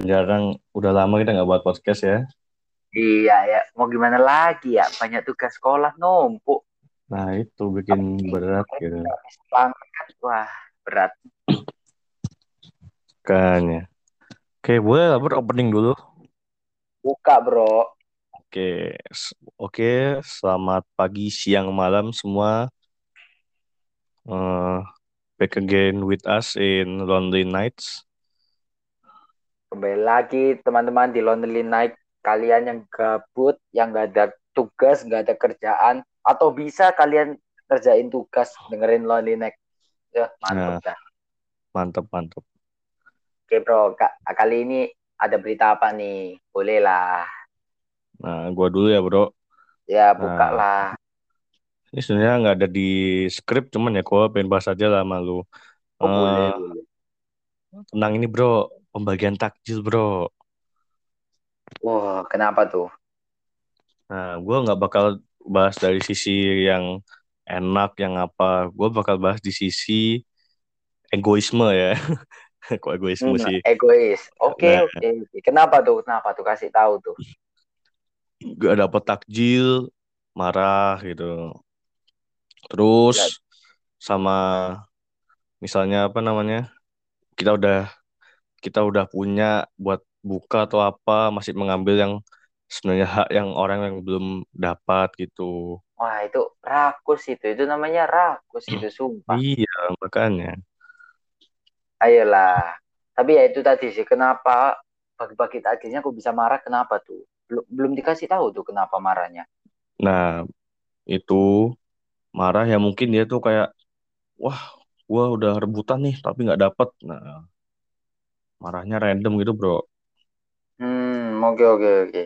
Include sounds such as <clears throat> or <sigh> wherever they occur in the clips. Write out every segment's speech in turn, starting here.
jarang udah lama kita nggak buat podcast ya. Iya ya, mau gimana lagi ya? Banyak tugas sekolah numpuk. Nah itu bikin berat gitu. Wah, berat. Kan ya. Oke, boleh lah bro, opening dulu. Buka bro. Oke, oke. Selamat pagi, siang, malam semua. Uh, back again with us in Lonely Nights. Kembali lagi teman-teman di Lonely Night. Kalian yang gabut, yang gak ada tugas, gak ada kerjaan, atau bisa kalian kerjain tugas dengerin Lonely Night. Ya, mantap nah, dah. Mantap, mantap. Oke bro, kali ini ada berita apa nih? Boleh lah. Nah, gua dulu ya bro. Ya, buka nah, lah. Ini sebenarnya nggak ada di skrip, cuman ya gua pengen bahas aja lah malu. Oh, uh, boleh, boleh. Tentang ini bro, pembagian takjil bro. Wah, kenapa tuh? Nah, gue nggak bakal bahas dari sisi yang enak, yang apa. Gue bakal bahas di sisi egoisme ya. <laughs> Kok egoisme hmm, sih? Egois. Oke, okay, nah, oke. Okay. Kenapa tuh? Kenapa tuh? Kasih tahu tuh gak dapet takjil marah gitu terus sama misalnya apa namanya kita udah kita udah punya buat buka atau apa masih mengambil yang sebenarnya hak yang orang yang belum dapat gitu. Wah itu rakus itu. Itu namanya rakus itu <clears throat> sumpah. Iya makanya. Ayolah. Tapi ya itu tadi sih kenapa bagi-bagi takjilnya kok bisa marah kenapa tuh? Belum belum dikasih tahu tuh kenapa marahnya. Nah itu marah ya mungkin dia tuh kayak wah gua udah rebutan nih tapi nggak dapet. Nah marahnya random gitu bro. Hmm oke oke oke.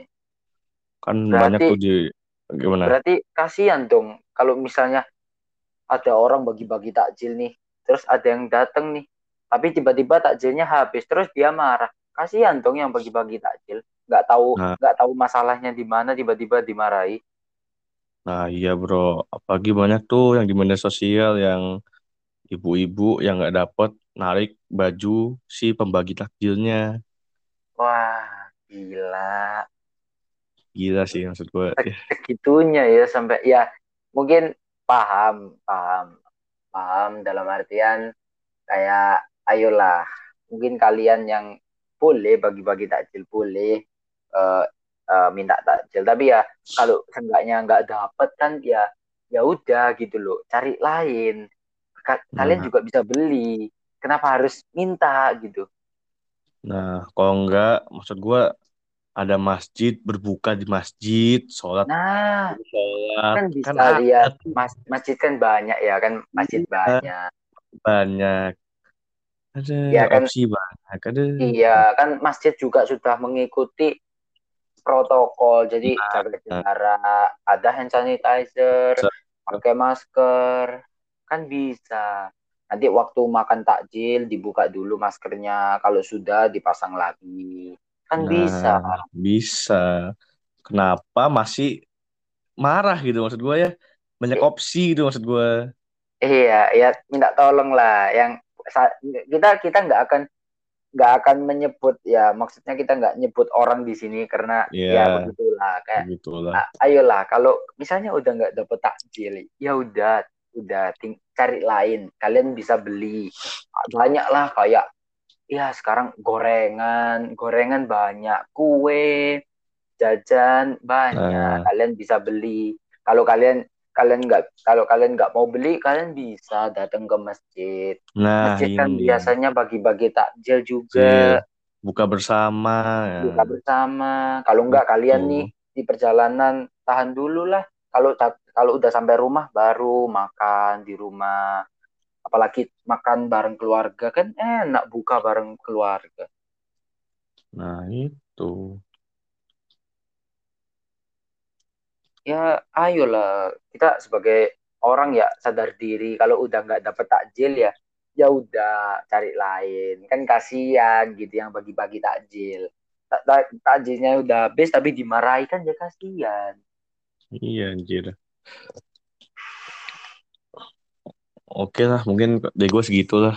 Kan berarti, banyak tuh di gimana? berarti kasihan dong kalau misalnya ada orang bagi-bagi takjil nih terus ada yang dateng nih tapi tiba-tiba takjilnya habis terus dia marah. Kasihan dong yang bagi-bagi takjil. Nggak tahu nah. nggak nah. tahu masalahnya di mana tiba-tiba dimarahi. Nah iya bro. Apalagi banyak tuh yang di media sosial yang ibu-ibu yang nggak dapet narik baju si pembagi takjilnya. Wah gila. Gila sih maksud gue segitunya ya sampai ya mungkin paham paham paham dalam artian kayak ayolah mungkin kalian yang boleh bagi-bagi takjil boleh uh, uh, minta takjil. Tapi ya kalau seenggaknya nggak dapet kan ya ya udah gitu loh cari lain. Kalian nah. juga bisa beli kenapa harus minta gitu. Nah kalau enggak maksud gue ada masjid berbuka di masjid sholat nah sholat. kan bisa kan lihat mas masjid kan banyak ya kan? Masjid iya, banyak. Banyak. Ada ya, kan, opsi banyak ada. Iya kan masjid juga sudah mengikuti protokol. Jadi nah, jaga jarak ada hand sanitizer pakai masker. Kan bisa nanti waktu makan takjil dibuka dulu maskernya. Kalau sudah dipasang lagi. Kan nah, bisa. bisa. Kenapa masih marah gitu maksud gue ya? Banyak opsi gitu maksud gue iya ya minta tolong lah. Yang kita kita nggak akan nggak akan menyebut ya maksudnya kita nggak nyebut orang di sini karena yeah, ya begitulah. Kayak begitulah. ayolah kalau misalnya udah nggak dapet takjil ya udah udah ting cari lain. Kalian bisa beli. Banyak lah kayak ya sekarang gorengan. Gorengan banyak. Kue jajan banyak. Uh. kalian bisa beli. Kalau kalian kalian nggak kalau kalian nggak mau beli kalian bisa datang ke masjid. Nah, masjid kan ini. biasanya bagi-bagi takjil juga. Iya. buka bersama ya. buka bersama. Kalau nggak kalian nih di perjalanan tahan dulu lah. Kalau kalau udah sampai rumah baru makan di rumah. Apalagi makan bareng keluarga kan enak buka bareng keluarga. Nah itu. Ya ayolah. Kita sebagai orang ya sadar diri kalau udah nggak dapet takjil ya ya udah cari lain. Kan kasihan gitu yang bagi-bagi takjil. Tak takjilnya udah habis tapi dimarahi kan ya kasihan. Iya anjir oke lah mungkin dari gue segitu lah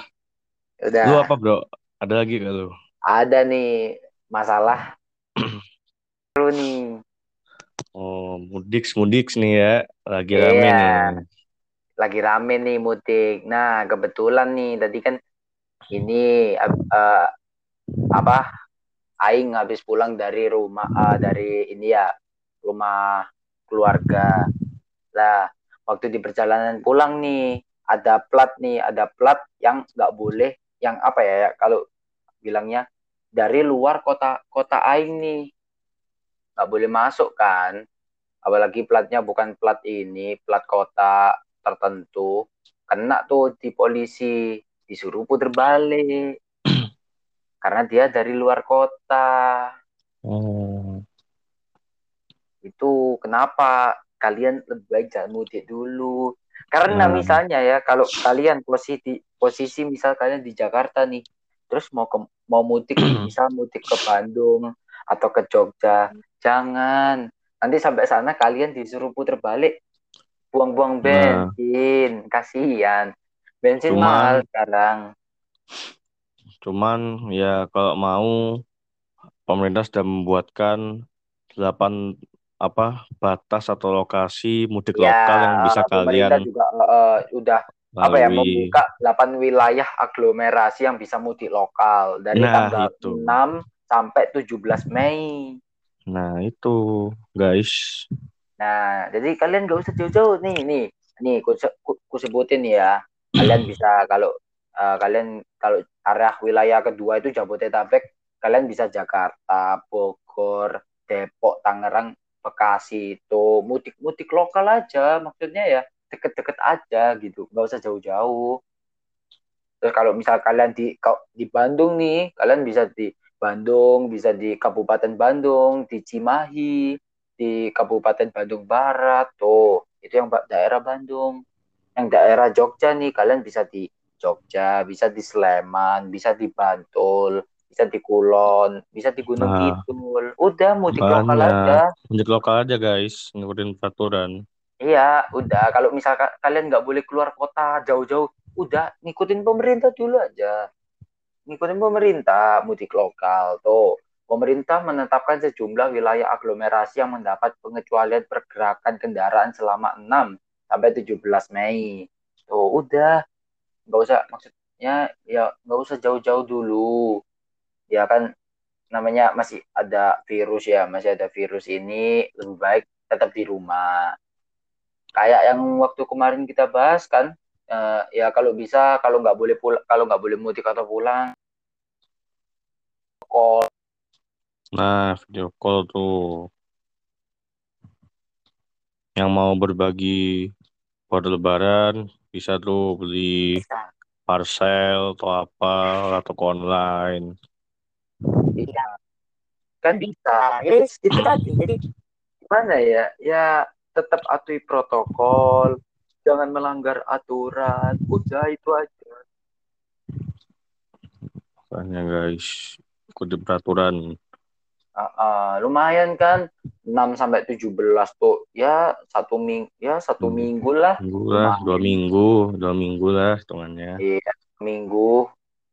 udah lu apa bro ada lagi gak lu ada nih masalah <clears throat> seru nih. Oh, mudik mudik nih ya, lagi iya, rame nih. Lagi rame nih mudik. Nah, kebetulan nih tadi kan ini uh, apa? Aing habis pulang dari rumah uh, dari ini ya rumah keluarga. Lah, waktu di perjalanan pulang nih ada plat nih, ada plat yang nggak boleh, yang apa ya, ya kalau bilangnya dari luar kota kota Aing nih. Nggak boleh masuk kan. Apalagi platnya bukan plat ini plat kota tertentu. Kena tuh di polisi disuruh puter balik. <clears throat> Karena dia dari luar kota. Oh. itu kenapa kalian lebih baik jangan mudik dulu karena hmm. misalnya ya kalau kalian posisi posisi misal kalian di Jakarta nih terus mau ke mau mudik <clears throat> misal mudik ke Bandung atau ke Jogja Jangan. Nanti sampai sana kalian disuruh puter balik. Buang-buang nah. bensin. Nah. Kasihan. Bensin cuman, mahal sekarang. Cuman ya kalau mau pemerintah sudah membuatkan delapan apa batas atau lokasi mudik ya, lokal yang bisa kalian juga uh, udah lalui. apa ya membuka delapan wilayah aglomerasi yang bisa mudik lokal dari nah, tanggal itu. 6 sampai 17 Mei. Nah, itu, guys. Nah, jadi kalian gak usah jauh-jauh nih, nih. Nih, ku, ku, ku sebutin ya. Kalian bisa kalau uh, kalian kalau area wilayah kedua itu Jabodetabek, kalian bisa Jakarta, Bogor, Depok, Tangerang, Bekasi itu mudik-mudik lokal aja maksudnya ya deket-deket aja gitu nggak usah jauh-jauh. Terus kalau misal kalian di di Bandung nih kalian bisa di Bandung, bisa di Kabupaten Bandung, di Cimahi, di Kabupaten Bandung Barat, tuh. Itu yang daerah Bandung. Yang daerah Jogja nih, kalian bisa di Jogja, bisa di Sleman, bisa di Bantul, bisa di Kulon, bisa di Gunung nah, Kidul. Udah mudik banyak. lokal aja. Mudik lokal aja guys, ngikutin peraturan. Iya, udah. Kalau misalkan kalian nggak boleh keluar kota jauh-jauh, udah ngikutin pemerintah dulu aja ngikutin pemerintah mudik lokal tuh pemerintah menetapkan sejumlah wilayah aglomerasi yang mendapat pengecualian pergerakan kendaraan selama 6 sampai 17 Mei. Tuh udah nggak usah maksudnya ya nggak usah jauh-jauh dulu. Ya kan namanya masih ada virus ya, masih ada virus ini lebih baik tetap di rumah. Kayak yang waktu kemarin kita bahas kan, uh, ya kalau bisa kalau nggak boleh pulang kalau nggak boleh mudik atau pulang call. Nah video call tuh. Yang mau berbagi pada lebaran bisa tuh beli parcel atau apa atau online iya. Kan bisa. Yes, itu tadi. Jadi gimana ya? Ya tetap atuhi protokol. Jangan melanggar aturan. Udah itu aja. Makanya guys ikuti peraturan. Uh, uh, lumayan kan? 6 sampai 17 tuh ya satu minggu ya satu hmm. minggu lah. Minggu lah dua minggu. Dua minggu lah hitungannya. Iya minggu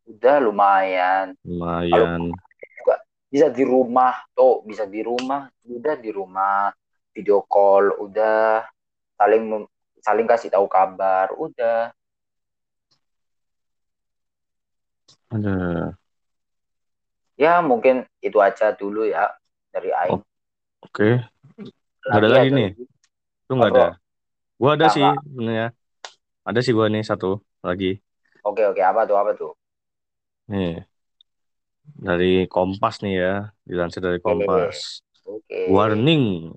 udah lumayan. Lumayan. juga bisa di rumah tuh bisa di rumah udah di rumah video call udah. Saling saling kasih tahu kabar udah. Ada ya mungkin itu aja dulu ya dari Aing. Oh, oke. Okay. ada lagi nih? itu nggak ada? Gua ada sih sebenarnya. Ada sih gua nih satu lagi. Oke oke. Apa tuh apa tuh nih dari Kompas nih ya dilansir dari Kompas okay. warning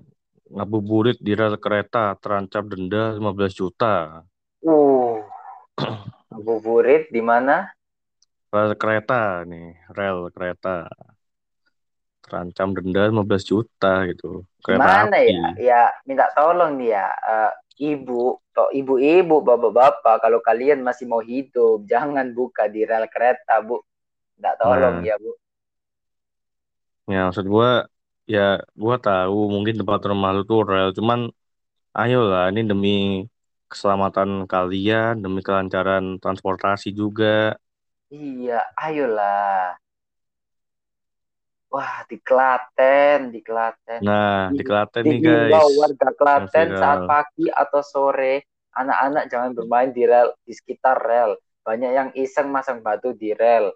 ngabuburit di rel kereta terancam denda 15 juta. Uh. ngabuburit di mana? Rel kereta nih, rel kereta. Terancam denda 15 juta gitu. Kereta Gimana api. ya? Ya minta tolong nih ya. Uh, ibu, ibu-ibu, bapak-bapak, kalau kalian masih mau hidup, jangan buka di rel kereta, Bu. Minta tolong nah. ya, Bu. Ya, maksud gua ya gua tahu mungkin tempat rumah lu tuh rel cuman ayolah ini demi keselamatan kalian demi kelancaran transportasi juga iya ayolah Wah, di Klaten, di Klaten. Nah, di, di Klaten di, nih guys. warga Klaten saat pagi atau sore, anak-anak jangan bermain di rel di sekitar rel. Banyak yang iseng masang batu di rel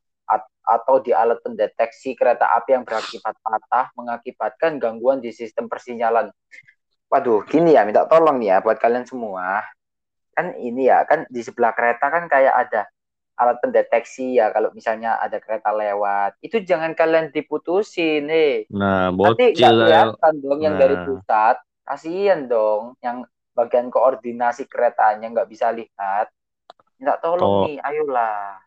atau di alat pendeteksi kereta api yang berakibat patah mengakibatkan gangguan di sistem persinyalan. Waduh, gini ya, minta tolong nih ya buat kalian semua. Kan ini ya, kan di sebelah kereta kan kayak ada alat pendeteksi ya kalau misalnya ada kereta lewat. Itu jangan kalian diputusin nih nah nanti nggak kelihatan dong yang dari nah. pusat. Kasihan dong yang bagian koordinasi keretanya nggak bisa lihat. Minta tolong oh. nih ayolah.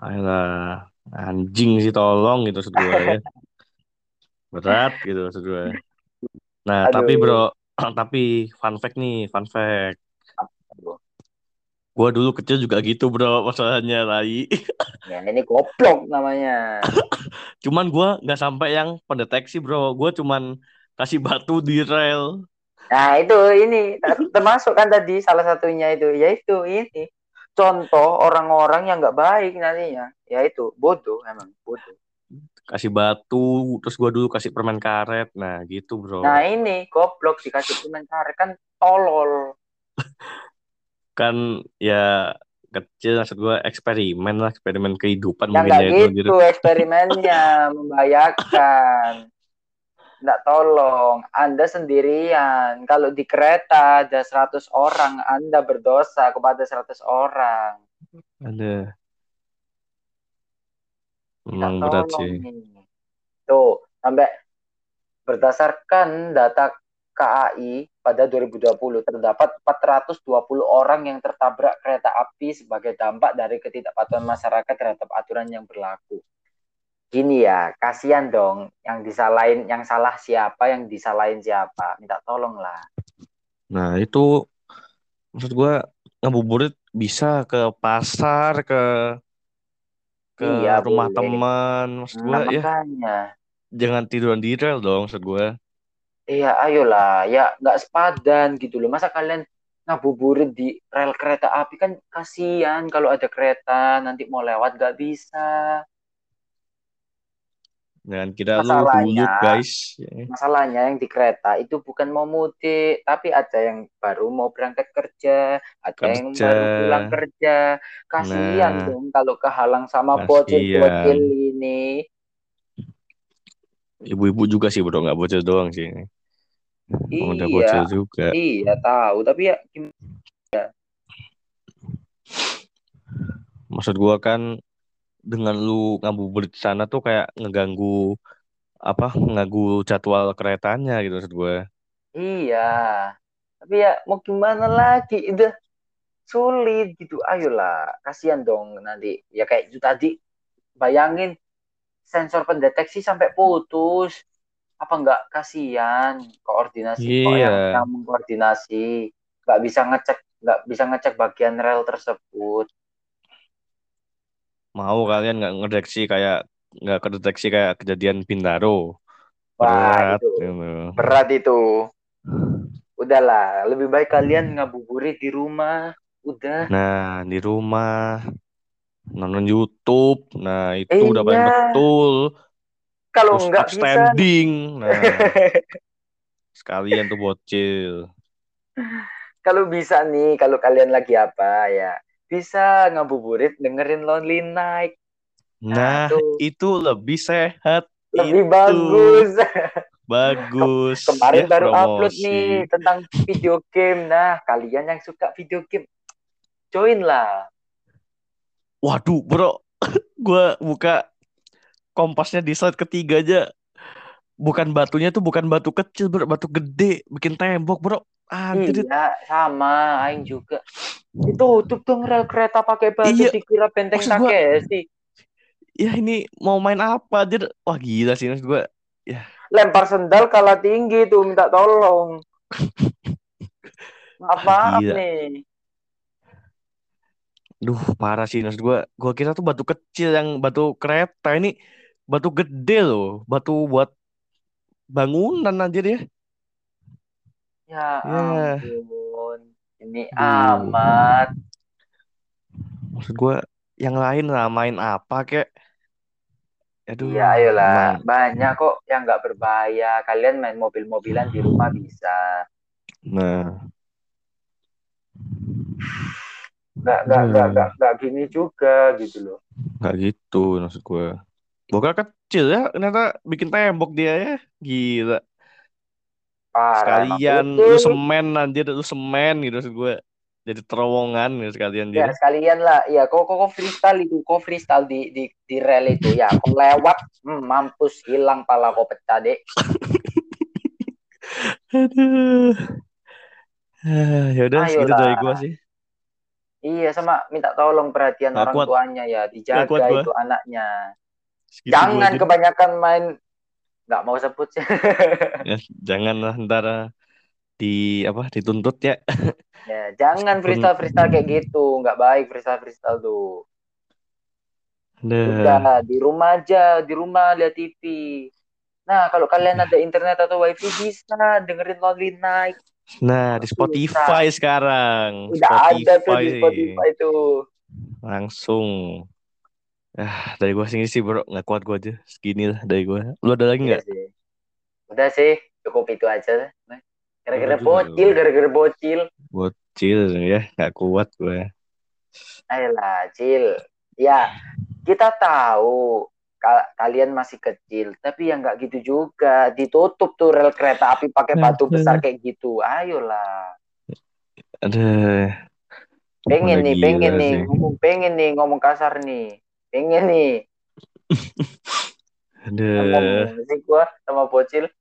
Ayolah. Anjing sih tolong gitu maksud gue ya. <laughs> Berat gitu maksud gue nah Aduh. tapi bro <clears throat> tapi fun fact nih fun fact Gua dulu kecil juga gitu bro masalahnya Rai. Ya ini goblok namanya. <coughs> cuman gua nggak sampai yang pendeteksi bro. Gua cuman kasih batu di rel. Nah itu ini termasuk kan tadi salah satunya itu yaitu ini contoh orang-orang yang nggak baik nantinya yaitu bodoh emang bodoh kasih batu terus gua dulu kasih permen karet nah gitu bro nah ini goblok dikasih permen karet kan tolol <laughs> kan ya kecil maksud gue eksperimen lah eksperimen kehidupan ya, mungkin ya gitu, gitu. <laughs> eksperimennya membahayakan. Nggak tolong Anda sendirian. Kalau di kereta ada 100 orang Anda berdosa kepada 100 orang. Ada. Memang berat sih. Tuh, sampai berdasarkan data KAI pada 2020 terdapat 420 orang yang tertabrak kereta api sebagai dampak dari ketidakpatuhan masyarakat terhadap aturan yang berlaku. Gini ya, kasihan dong yang disalahin, yang salah siapa, yang disalahin siapa. Minta tolong lah. Nah itu maksud gue ngabuburit bisa ke pasar, ke ke iya, rumah teman, maksud gue nah, ya. Jangan tiduran di rel dong, maksud gue. Iya, ayolah, ya nggak sepadan gitu loh. Masa kalian ngabuburit di rel kereta api kan kasihan kalau ada kereta nanti mau lewat nggak bisa. Dan kita masalahnya, dulu guys. Masalahnya yang di kereta itu bukan mau mudik, tapi ada yang baru mau berangkat kerja, ada kerja. yang baru pulang kerja. Kasihan nah, dong kalau kehalang sama bocil-bocil ini. Ibu-ibu juga sih bro, nggak bocil doang sih. Iya, udah bocil juga. Iya tahu, tapi ya gimana? Maksud gua kan dengan lu ngabuburit di sana tuh kayak ngeganggu apa ngeganggu jadwal keretanya gitu maksud gua. Iya. Tapi ya mau gimana lagi? Udah sulit gitu. Ayolah, kasihan dong nanti. Ya kayak itu tadi bayangin sensor pendeteksi sampai putus apa enggak kasihan koordinasi iya. kok yang, yang mengkoordinasi nggak bisa ngecek nggak bisa ngecek bagian rel tersebut? Mau kalian nggak ngedeteksi kayak nggak kedeteksi kayak kejadian Bintaro? Berat itu gitu. berat itu. Udahlah lebih baik kalian ngabuburit di rumah. Udah. Nah di rumah. Nonton YouTube. Nah itu eh, udah paling iya. betul kalau enggak standing. Nah. <laughs> sekalian tuh bocil. Kalau bisa nih, kalau kalian lagi apa ya, bisa ngabuburit dengerin Lonely Night. Nah, nah itu lebih sehat. Lebih itu. bagus. <laughs> Bagus. Kemarin ya, baru promosi. upload nih tentang video game. Nah, kalian yang suka video game, join lah. Waduh, bro. <laughs> gue buka kompasnya di slide ketiga aja. Bukan batunya tuh bukan batu kecil bro. Batu gede. Bikin tembok bro. Anjir. Iya sama. Aing juga. Itu tutup dong rel kereta pakai batu iya. dikira benteng sih ya ini mau main apa aja wah gila sih maksud gue ya. Lempar sendal kalah tinggi tuh minta tolong. <laughs> Maaf maaf nih? Duh parah sih maksud gue Gue kira tuh batu kecil yang batu kereta Ini batu gede loh, batu buat bangunan aja. Ya, ya. ampun, ini Duh. amat. Maksud gue yang lain lah main apa kek? Aduh, iya ayolah emang... banyak kok yang nggak berbahaya kalian main mobil-mobilan di rumah bisa nah nggak nggak nggak nggak gini juga gitu loh nggak gitu maksud gue Bokal kecil ya ternyata bikin tembok dia ya. Gila. Parah, sekalian lu semen anjir lu semen gitu maksud gue jadi terowongan gitu sekalian dia. Ya sekalian lah, ya kok kok freestyle itu, kok freestyle di di di rel itu? Ya, kok lewat, hmm, mampus hilang pala kok pecah deh. <laughs> Aduh. <sighs> Ya udah segitu dari gua sih. Iya sama. Minta tolong perhatian Gak orang kuat. tuanya ya, dijaga itu anaknya. Segitu Jangan kebanyakan main nggak mau sebut sih. <laughs> ya, janganlah ntar di apa dituntut ya. ya jangan freestyle freestyle kayak gitu, nggak baik freestyle freestyle tuh. Nah. Udah di rumah aja, di rumah lihat TV. Nah, kalau kalian ada internet atau wifi bisa dengerin Lonely Night. Nah, di Spotify bisa. sekarang. Udah Spotify. ada tuh di Spotify itu. Langsung. Ah, dari gua sini sih bro, nggak kuat gua aja. Segini lah dari gua. Lu ada lagi nggak? Iya Udah sih, cukup itu aja. Gara-gara bocil, gara-gara bocil. Bocil ya, nggak kuat gue. Ayolah, cil. Ya, kita tahu kalian masih kecil, tapi yang nggak gitu juga. Ditutup tuh rel kereta api pakai batu besar kayak gitu. Ayolah. Ada. Pengen nih, pengen nih, ngomong pengen nih, ngomong kasar nih. Pengen nih. Ada. Ngomong gua sama bocil.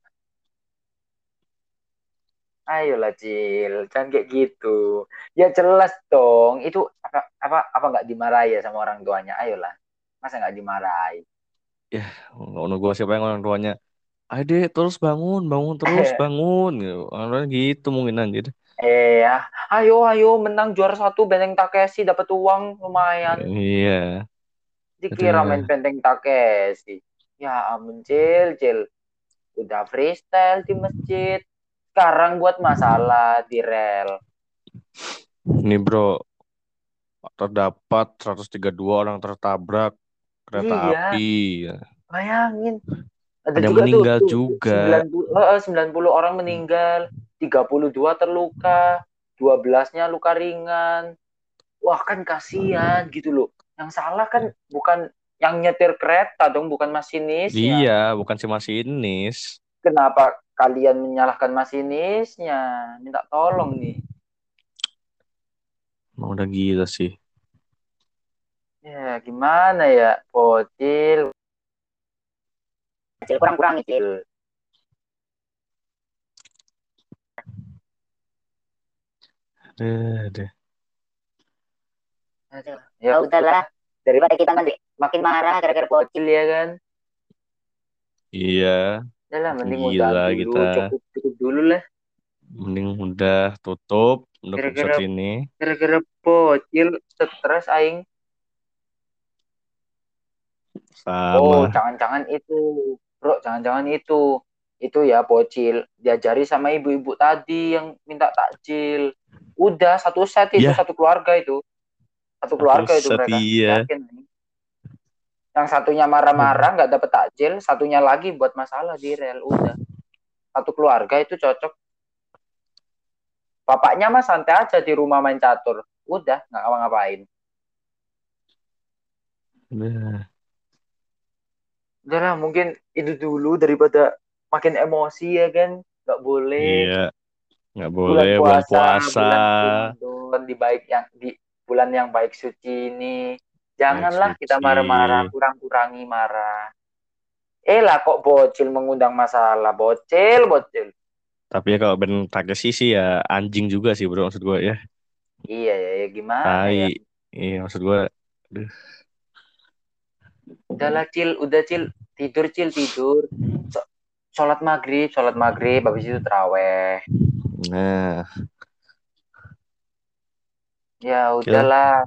Ayolah Cil, jangan kayak gitu. Ya jelas dong, itu apa apa apa nggak dimarahi ya sama orang tuanya. Ayolah, masa nggak dimarahi? ya ngono gue siapa yang orang tuanya Ade terus bangun bangun terus bangun gitu orang gitu mungkin anjir eh ya ayo ayo menang juara satu benteng Takeshi dapat uang lumayan iya dikira main benteng Takeshi ya ampun cil cil udah freestyle di masjid sekarang buat masalah di rel ini bro terdapat 132 orang tertabrak kereta iya. api. Bayangin. Ada, Ada juga meninggal tuh, juga. 90, 90 orang meninggal, 32 terluka, 12-nya luka ringan. Wah, kan kasihan gitu loh. Yang salah kan bukan yang nyetir kereta dong, bukan masinis. Iya, bukan si masinis. Kenapa kalian menyalahkan masinisnya? Minta tolong nih. Mau udah gila sih. Ya, gimana ya? Bocil. Kecil kurang-kurang itu. Aduh, aduh. Ya udahlah. Daripada kita nanti makin marah gara-gara bocil ya kan. Iya. Udahlah, mending Gila udah dulu, kita. Cukup, cukup dulu lah. Mending udah tutup untuk gara-gara, episode ini. Gara-gara bocil, stres aing. Sama. Oh, jangan-jangan itu, bro, jangan-jangan itu, itu ya bocil diajari sama ibu-ibu tadi yang minta takjil. Udah satu set itu yeah. satu keluarga itu, satu keluarga satu itu mereka. Iya. Yakin Yang satunya marah-marah nggak dapet takjil, satunya lagi buat masalah di rel. Udah satu keluarga itu cocok. Bapaknya mah santai aja di rumah main catur. Udah nggak ngapa-ngapain. Nah udah lah mungkin itu dulu daripada makin emosi ya kan nggak boleh iya nggak boleh bulan puasa, bulan puasa. Bulan, di baik yang di bulan yang baik suci ini. Janganlah kita marah-marah kurang-kurangi marah. Eh lah kok bocil mengundang masalah? Bocil bocil. Tapi ya kalau Ben Takeshi sih ya anjing juga sih bro maksud gue ya. Iya ya, ya gimana ya? iya maksud gue aduh. Udahlah cil. Udah cil. Tidur cil tidur. Sholat maghrib sholat maghrib habis itu teraweh. Nah ya udahlah.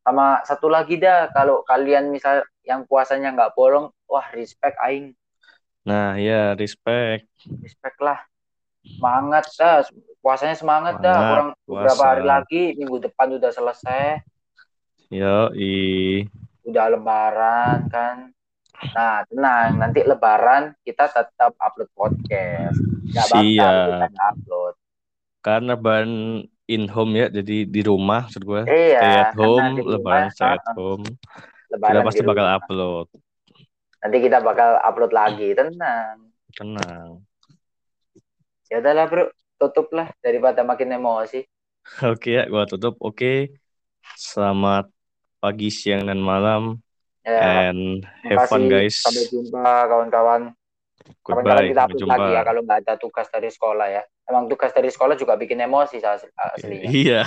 Sama satu lagi dah. Kalau kalian misal yang puasanya nggak bolong wah respect aing. Nah ya respect. Respect lah. Semangat dah. Puasanya semangat, semangat dah orang beberapa hari lagi minggu depan udah selesai. Yo i udah lebaran kan? Nah, tenang. Nanti lebaran kita tetap upload podcast. Gak bakal kita gak upload. Karena ban in home ya, jadi di rumah maksud gue. Iya. Stay at home, lebaran stay at home. Lebaran kita pasti bakal upload. Nanti kita bakal upload lagi, tenang. Tenang. Ya udahlah, Bro. Tutuplah daripada makin emosi. <laughs> Oke ya, gua tutup. Oke. Selamat pagi, siang, dan malam. Ya, And have fun, guys. Sampai jumpa, kawan-kawan. Kapan-kapan kita upload lagi ya kalau nggak ada tugas dari sekolah ya. Emang tugas dari sekolah juga bikin emosi aslinya. Iya.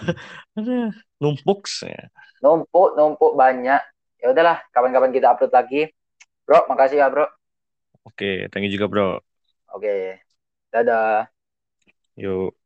<laughs> numpuk ya. Numpuk, numpuk banyak. Ya udahlah, kapan-kapan kita upload lagi. Bro, makasih ya, Bro. Oke, thank you juga, Bro. Oke. Dadah. Yuk.